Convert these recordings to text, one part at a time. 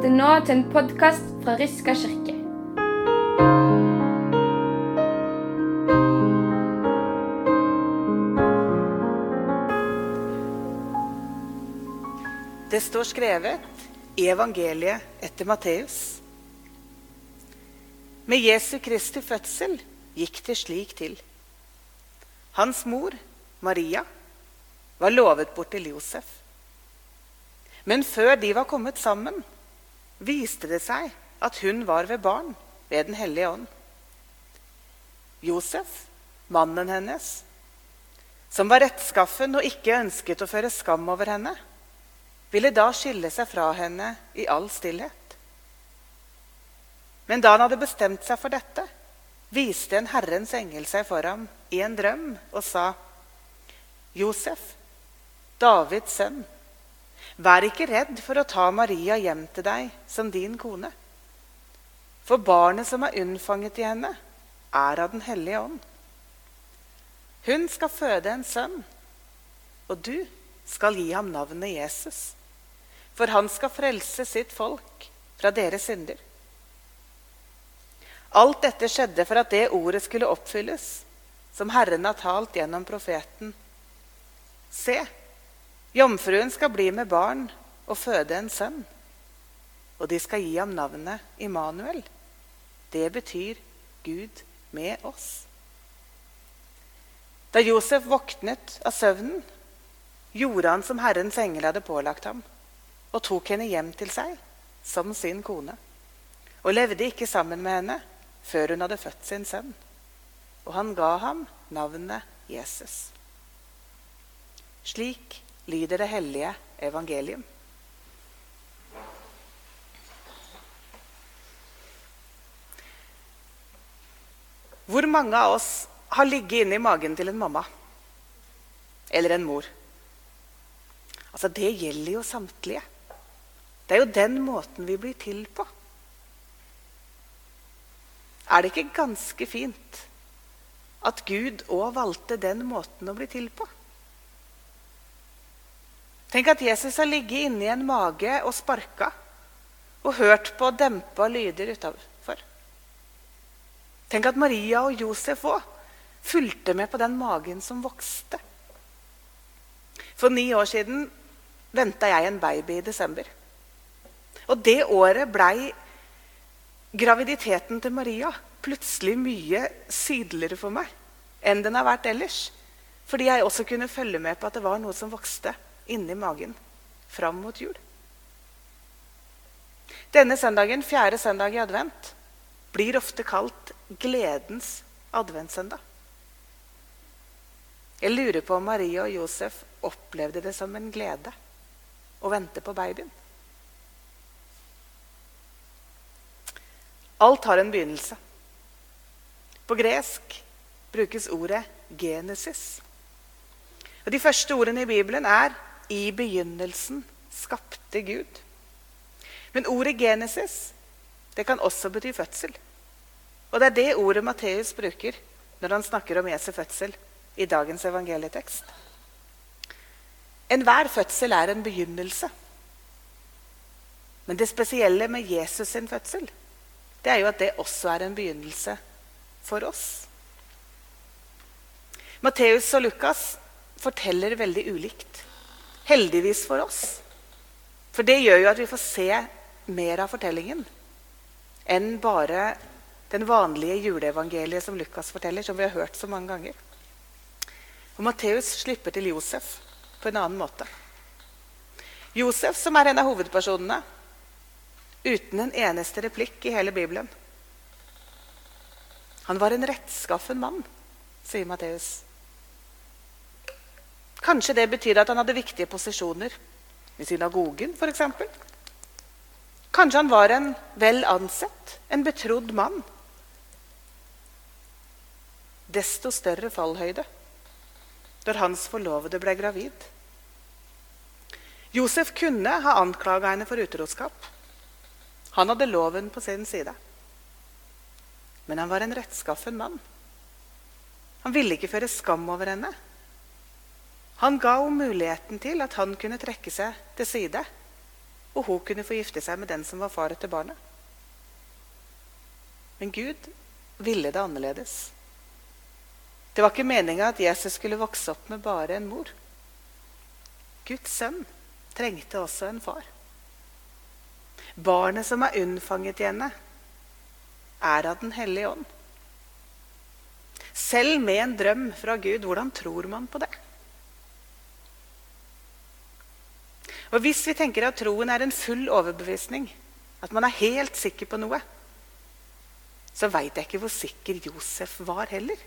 lytter nå til en podkast fra Ryska kirke. Det står skrevet i evangeliet etter Matteus. Med Jesu Kristi fødsel gikk det slik til. Hans mor, Maria, var lovet bort til Josef. Men før de var kommet sammen, viste det seg at hun var ved barn ved Den hellige ånd. Josef, mannen hennes, som var rettskaffen og ikke ønsket å føre skam over henne, ville da skille seg fra henne i all stillhet. Men da han hadde bestemt seg for dette, viste en Herrens engel seg for ham i en drøm og sa, Josef, Davids sønn, vær ikke redd for å ta Maria hjem til deg som din kone. For barnet som er unnfanget i henne, er av Den hellige ånd. Hun skal føde en sønn, og du skal gi ham navnet Jesus. For han skal frelse sitt folk fra deres synder. Alt dette skjedde for at det ordet skulle oppfylles, som Herren har talt gjennom profeten. Se, jomfruen skal bli med barn og føde en sønn. Og de skal gi ham navnet Immanuel. Det betyr Gud med oss. Da Josef våknet av søvnen, gjorde han som Herrens engel hadde pålagt ham, og tok henne hjem til seg som sin kone, og levde ikke sammen med henne før hun hadde født sin sønn. Og han ga ham navnet Jesus. Slik lyder det hellige evangelium. Hvor mange av oss har ligget inni magen til en mamma eller en mor? Altså, Det gjelder jo samtlige. Det er jo den måten vi blir til på. Er det ikke ganske fint at Gud òg valgte den måten å bli til på? Tenk at Jesus har ligget inni en mage og sparka og hørt på dempa lyder utafor. Tenk at Maria og Josef òg fulgte med på den magen som vokste. For ni år siden venta jeg en baby i desember. Og det året blei graviditeten til Maria plutselig mye sydligere for meg enn den har vært ellers. Fordi jeg også kunne følge med på at det var noe som vokste inni magen fram mot jul. Denne søndagen, fjerde søndag i advent, blir ofte kalt gledens adventssøndag. Jeg lurer på om Maria og Josef opplevde det som en glede å vente på babyen. Alt har en begynnelse. På gresk brukes ordet 'genesis'. Og De første ordene i Bibelen er 'i begynnelsen skapte Gud'. Men ordet 'genesis' det kan også bety fødsel. Og det er det ordet Matteus bruker når han snakker om Jesu fødsel i dagens evangelietekst. Enhver fødsel er en begynnelse. Men det spesielle med Jesus sin fødsel det er jo at det også er en begynnelse for oss. Matteus og Lukas forteller veldig ulikt. Heldigvis for oss. For det gjør jo at vi får se mer av fortellingen enn bare den vanlige juleevangeliet som Lukas forteller, som vi har hørt så mange ganger. Og Matteus slipper til Josef på en annen måte. Josef, som er en av hovedpersonene, uten en eneste replikk i hele Bibelen. Han var en rettskaffen mann, sier Matteus. Kanskje det betyr at han hadde viktige posisjoner i synagogen f.eks. Kanskje han var en vel ansett, en betrodd mann. Desto større fallhøyde da hans forlovede ble gravid. Josef kunne ha anklaga henne for utroskap. Han hadde loven på sin side. Men han var en rettskaffen mann. Han ville ikke føre skam over henne. Han ga henne muligheten til at han kunne trekke seg til side og hun kunne få gifte seg med den som var far til barnet. Men Gud ville det annerledes. Det var ikke meninga at Jesus skulle vokse opp med bare en mor. Guds sønn trengte også en far. Barnet som er unnfanget i henne, er av Den hellige ånd. Selv med en drøm fra Gud, hvordan tror man på det? Og Hvis vi tenker at troen er en full overbevisning, at man er helt sikker på noe, så veit jeg ikke hvor sikker Josef var heller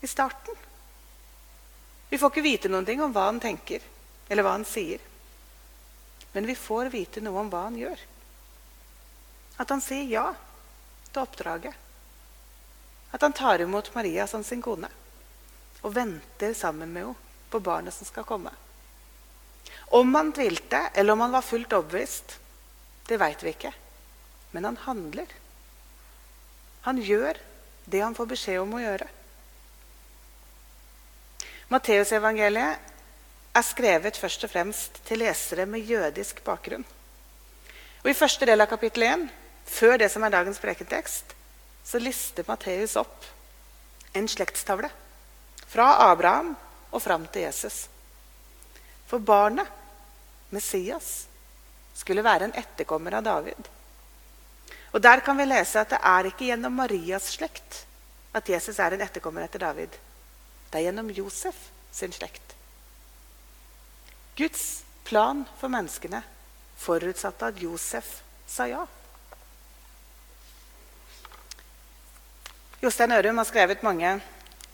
i starten. Vi får ikke vite noen ting om hva han tenker, eller hva han sier. Men vi får vite noe om hva han gjør. At han sier ja til oppdraget. At han tar imot Maria som sin kone og venter sammen med henne på barnet som skal komme. Om han tvilte, eller om han var fullt overbevist, det veit vi ikke. Men han handler. Han gjør det han får beskjed om å gjøre. Matteusevangeliet er skrevet først og fremst til lesere med jødisk bakgrunn. Og I første del av kapittel 1, før det som er dagens prekentekst, så lister Matteus opp en slektstavle fra Abraham og fram til Jesus. For barnet, Messias, skulle være en etterkommer av David. Og Der kan vi lese at det er ikke gjennom Marias slekt at Jesus er en etterkommer etter David. Det er gjennom Josef sin slekt. Guds plan for menneskene forutsatte at Josef sa ja. Jostein Ørum har skrevet mange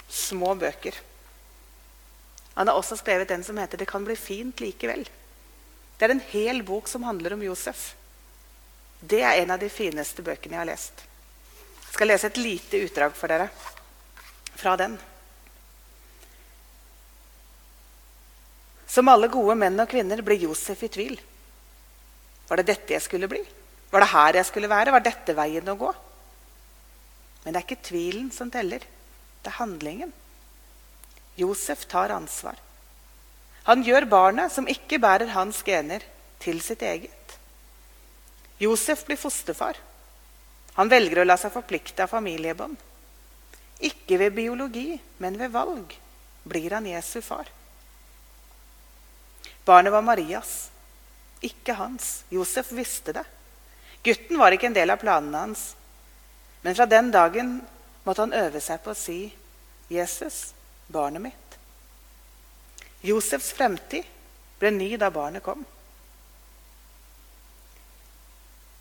små bøker. Han har også skrevet den som heter 'Det kan bli fint likevel'. Det er en hel bok som handler om Josef. Det er en av de fineste bøkene jeg har lest. Jeg skal lese et lite utdrag for dere fra den. Som alle gode menn og kvinner blir Josef i tvil. Var det dette jeg skulle bli? Var det her jeg skulle være? Var dette veien å gå? Men det er ikke tvilen som teller. Det er handlingen. Josef tar ansvar. Han gjør barnet, som ikke bærer hans gener, til sitt eget. Josef blir fosterfar. Han velger å la seg forplikte av familiebånd. Ikke ved biologi, men ved valg blir han Jesu far. Barnet var Marias, ikke hans. Josef visste det. Gutten var ikke en del av planene hans. Men fra den dagen måtte han øve seg på å si 'Jesus, barnet mitt'. Josefs fremtid ble ny da barnet kom.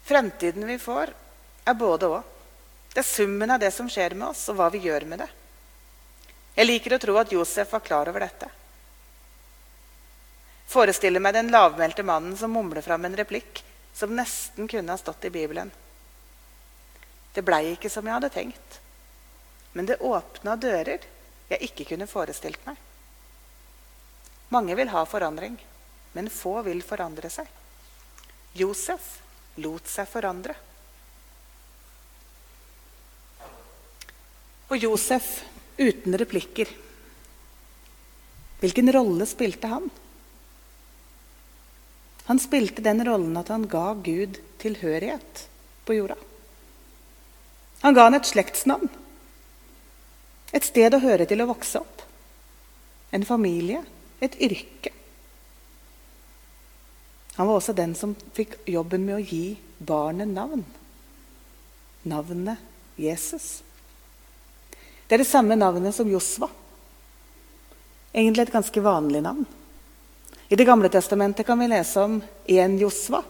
Fremtiden vi får, er både òg. Det er summen av det som skjer med oss, og hva vi gjør med det. Jeg liker å tro at Josef var klar over dette. Forestiller meg den lavmælte mannen som mumler fram en replikk som nesten kunne ha stått i Bibelen. Det blei ikke som jeg hadde tenkt. Men det åpna dører jeg ikke kunne forestilt meg. Mange vil ha forandring, men få vil forandre seg. Josef lot seg forandre. Og Josef uten replikker. Hvilken rolle spilte han? Han spilte den rollen at han ga Gud tilhørighet på jorda. Han ga han et slektsnavn. Et sted å høre til å vokse opp. En familie. Et yrke. Han var også den som fikk jobben med å gi barnet navn. Navnet Jesus. Det er det samme navnet som Josva. Egentlig et ganske vanlig navn. I Det gamle testamentet kan vi lese om en Josva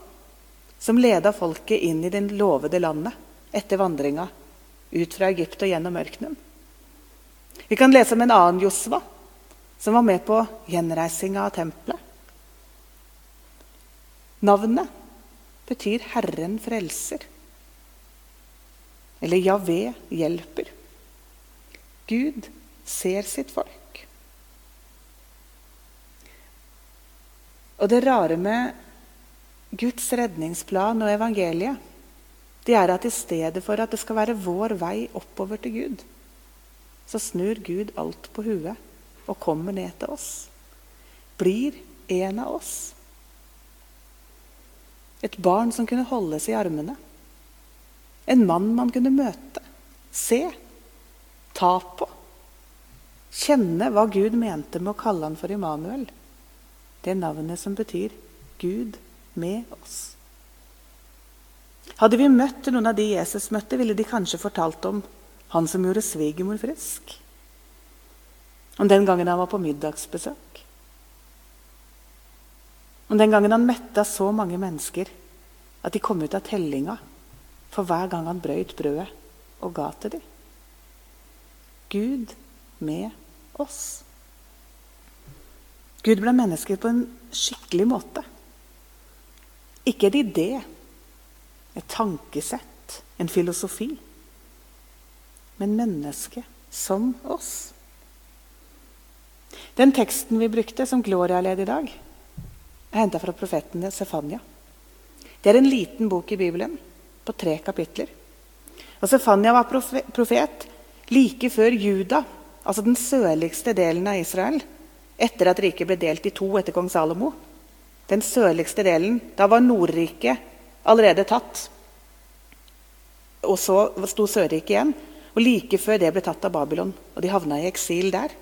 som leda folket inn i det lovede landet etter vandringa ut fra Egypt og gjennom ørkenen. Vi kan lese om en annen Josva, som var med på gjenreisinga av tempelet. Navnet betyr 'Herren frelser', eller 'Javé hjelper'. Gud ser sitt folk. Og det rare med Guds redningsplan og evangeliet det er at i stedet for at det skal være vår vei oppover til Gud, så snur Gud alt på huet og kommer ned til oss. Blir en av oss. Et barn som kunne holdes i armene. En mann man kunne møte, se, ta på. Kjenne hva Gud mente med å kalle han for Immanuel. Det navnet som betyr Gud med oss. Hadde vi møtt noen av de Jesus møtte, ville de kanskje fortalt om han som gjorde svigermor frisk. Om den gangen han var på middagsbesøk. Om den gangen han metta så mange mennesker at de kom ut av tellinga for hver gang han brøyt brødet og ga til dem. Gud med oss. Gud ble menneske på en skikkelig måte. Ikke en idé, et tankesett, en filosofi. Men menneske som oss. Den teksten vi brukte som Gloria led i dag, er henta fra profeten Sefania. Det er en liten bok i Bibelen på tre kapitler. Og Sefania var profet like før Juda, altså den sørligste delen av Israel, etter at riket ble delt i to etter kong Salomo. Den sørligste delen. Da var Nordriket allerede tatt. Og så sto Sørriket igjen. Og Like før det ble tatt av Babylon, og de havna i eksil der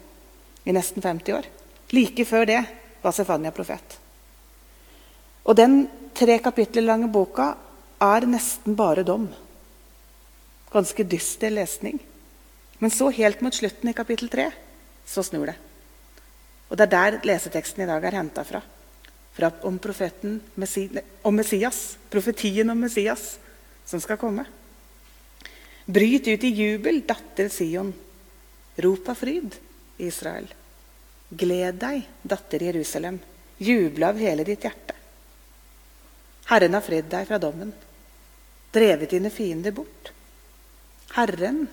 i nesten 50 år. Like før det var Sefania profet. Og den tre kapitler lange boka er nesten bare dom. Ganske dyster lesning. Men så helt mot slutten i kapittel tre så snur det. Og Det er der leseteksten i dag er henta fra. fra. om, om Messias, profetien om Messias som skal komme. Bryt ut i jubel, datter Sion. Rop av fryd, Israel. Gled deg, datter Jerusalem. Juble av hele ditt hjerte. Herren har fridd deg fra dommen, drevet dine fiender bort. Herren,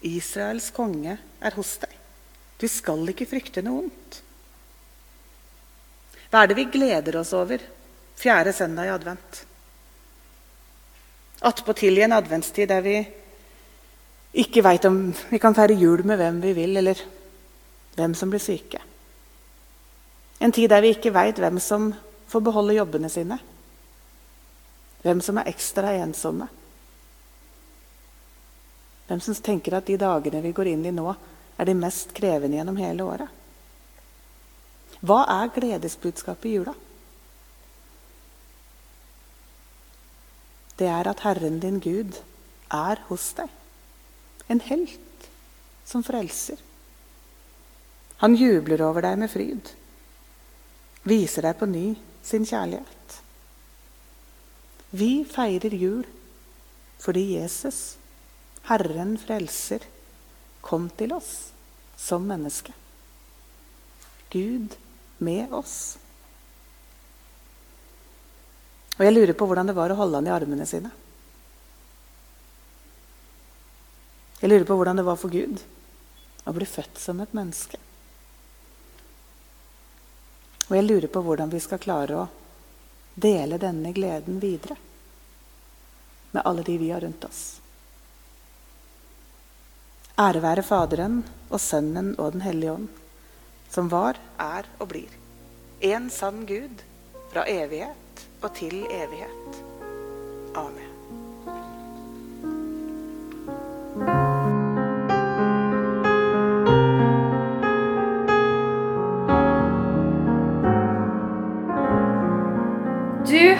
Israels konge, er hos deg. Du skal ikke frykte noe ondt. Hva er det vi gleder oss over fjerde søndag i advent? Attpåtil i en adventstid der vi ikke veit om vi kan feire jul med hvem vi vil, eller hvem som blir syke. En tid der vi ikke veit hvem som får beholde jobbene sine. Hvem som er ekstra ensomme. Hvem som tenker at de dagene vi går inn i nå, er de mest krevende gjennom hele året. Hva er gledesbudskapet i jula? Det er at Herren din Gud er hos deg. En helt som frelser. Han jubler over deg med fryd. Viser deg på ny sin kjærlighet. Vi feirer jul fordi Jesus, Herren frelser, kom til oss som menneske. Gud med oss. Og jeg lurer på hvordan det var å holde han i armene sine. Jeg lurer på hvordan det var for Gud å bli født som et menneske. Og jeg lurer på hvordan vi skal klare å dele denne gleden videre med alle de vi har rundt oss. Ære være Faderen og Sønnen og Den hellige ånd, som var, er og blir. En sann Gud fra evighet og til evighet. Amen.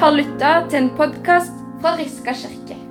Har lytta til en podkast fra Riska kirke.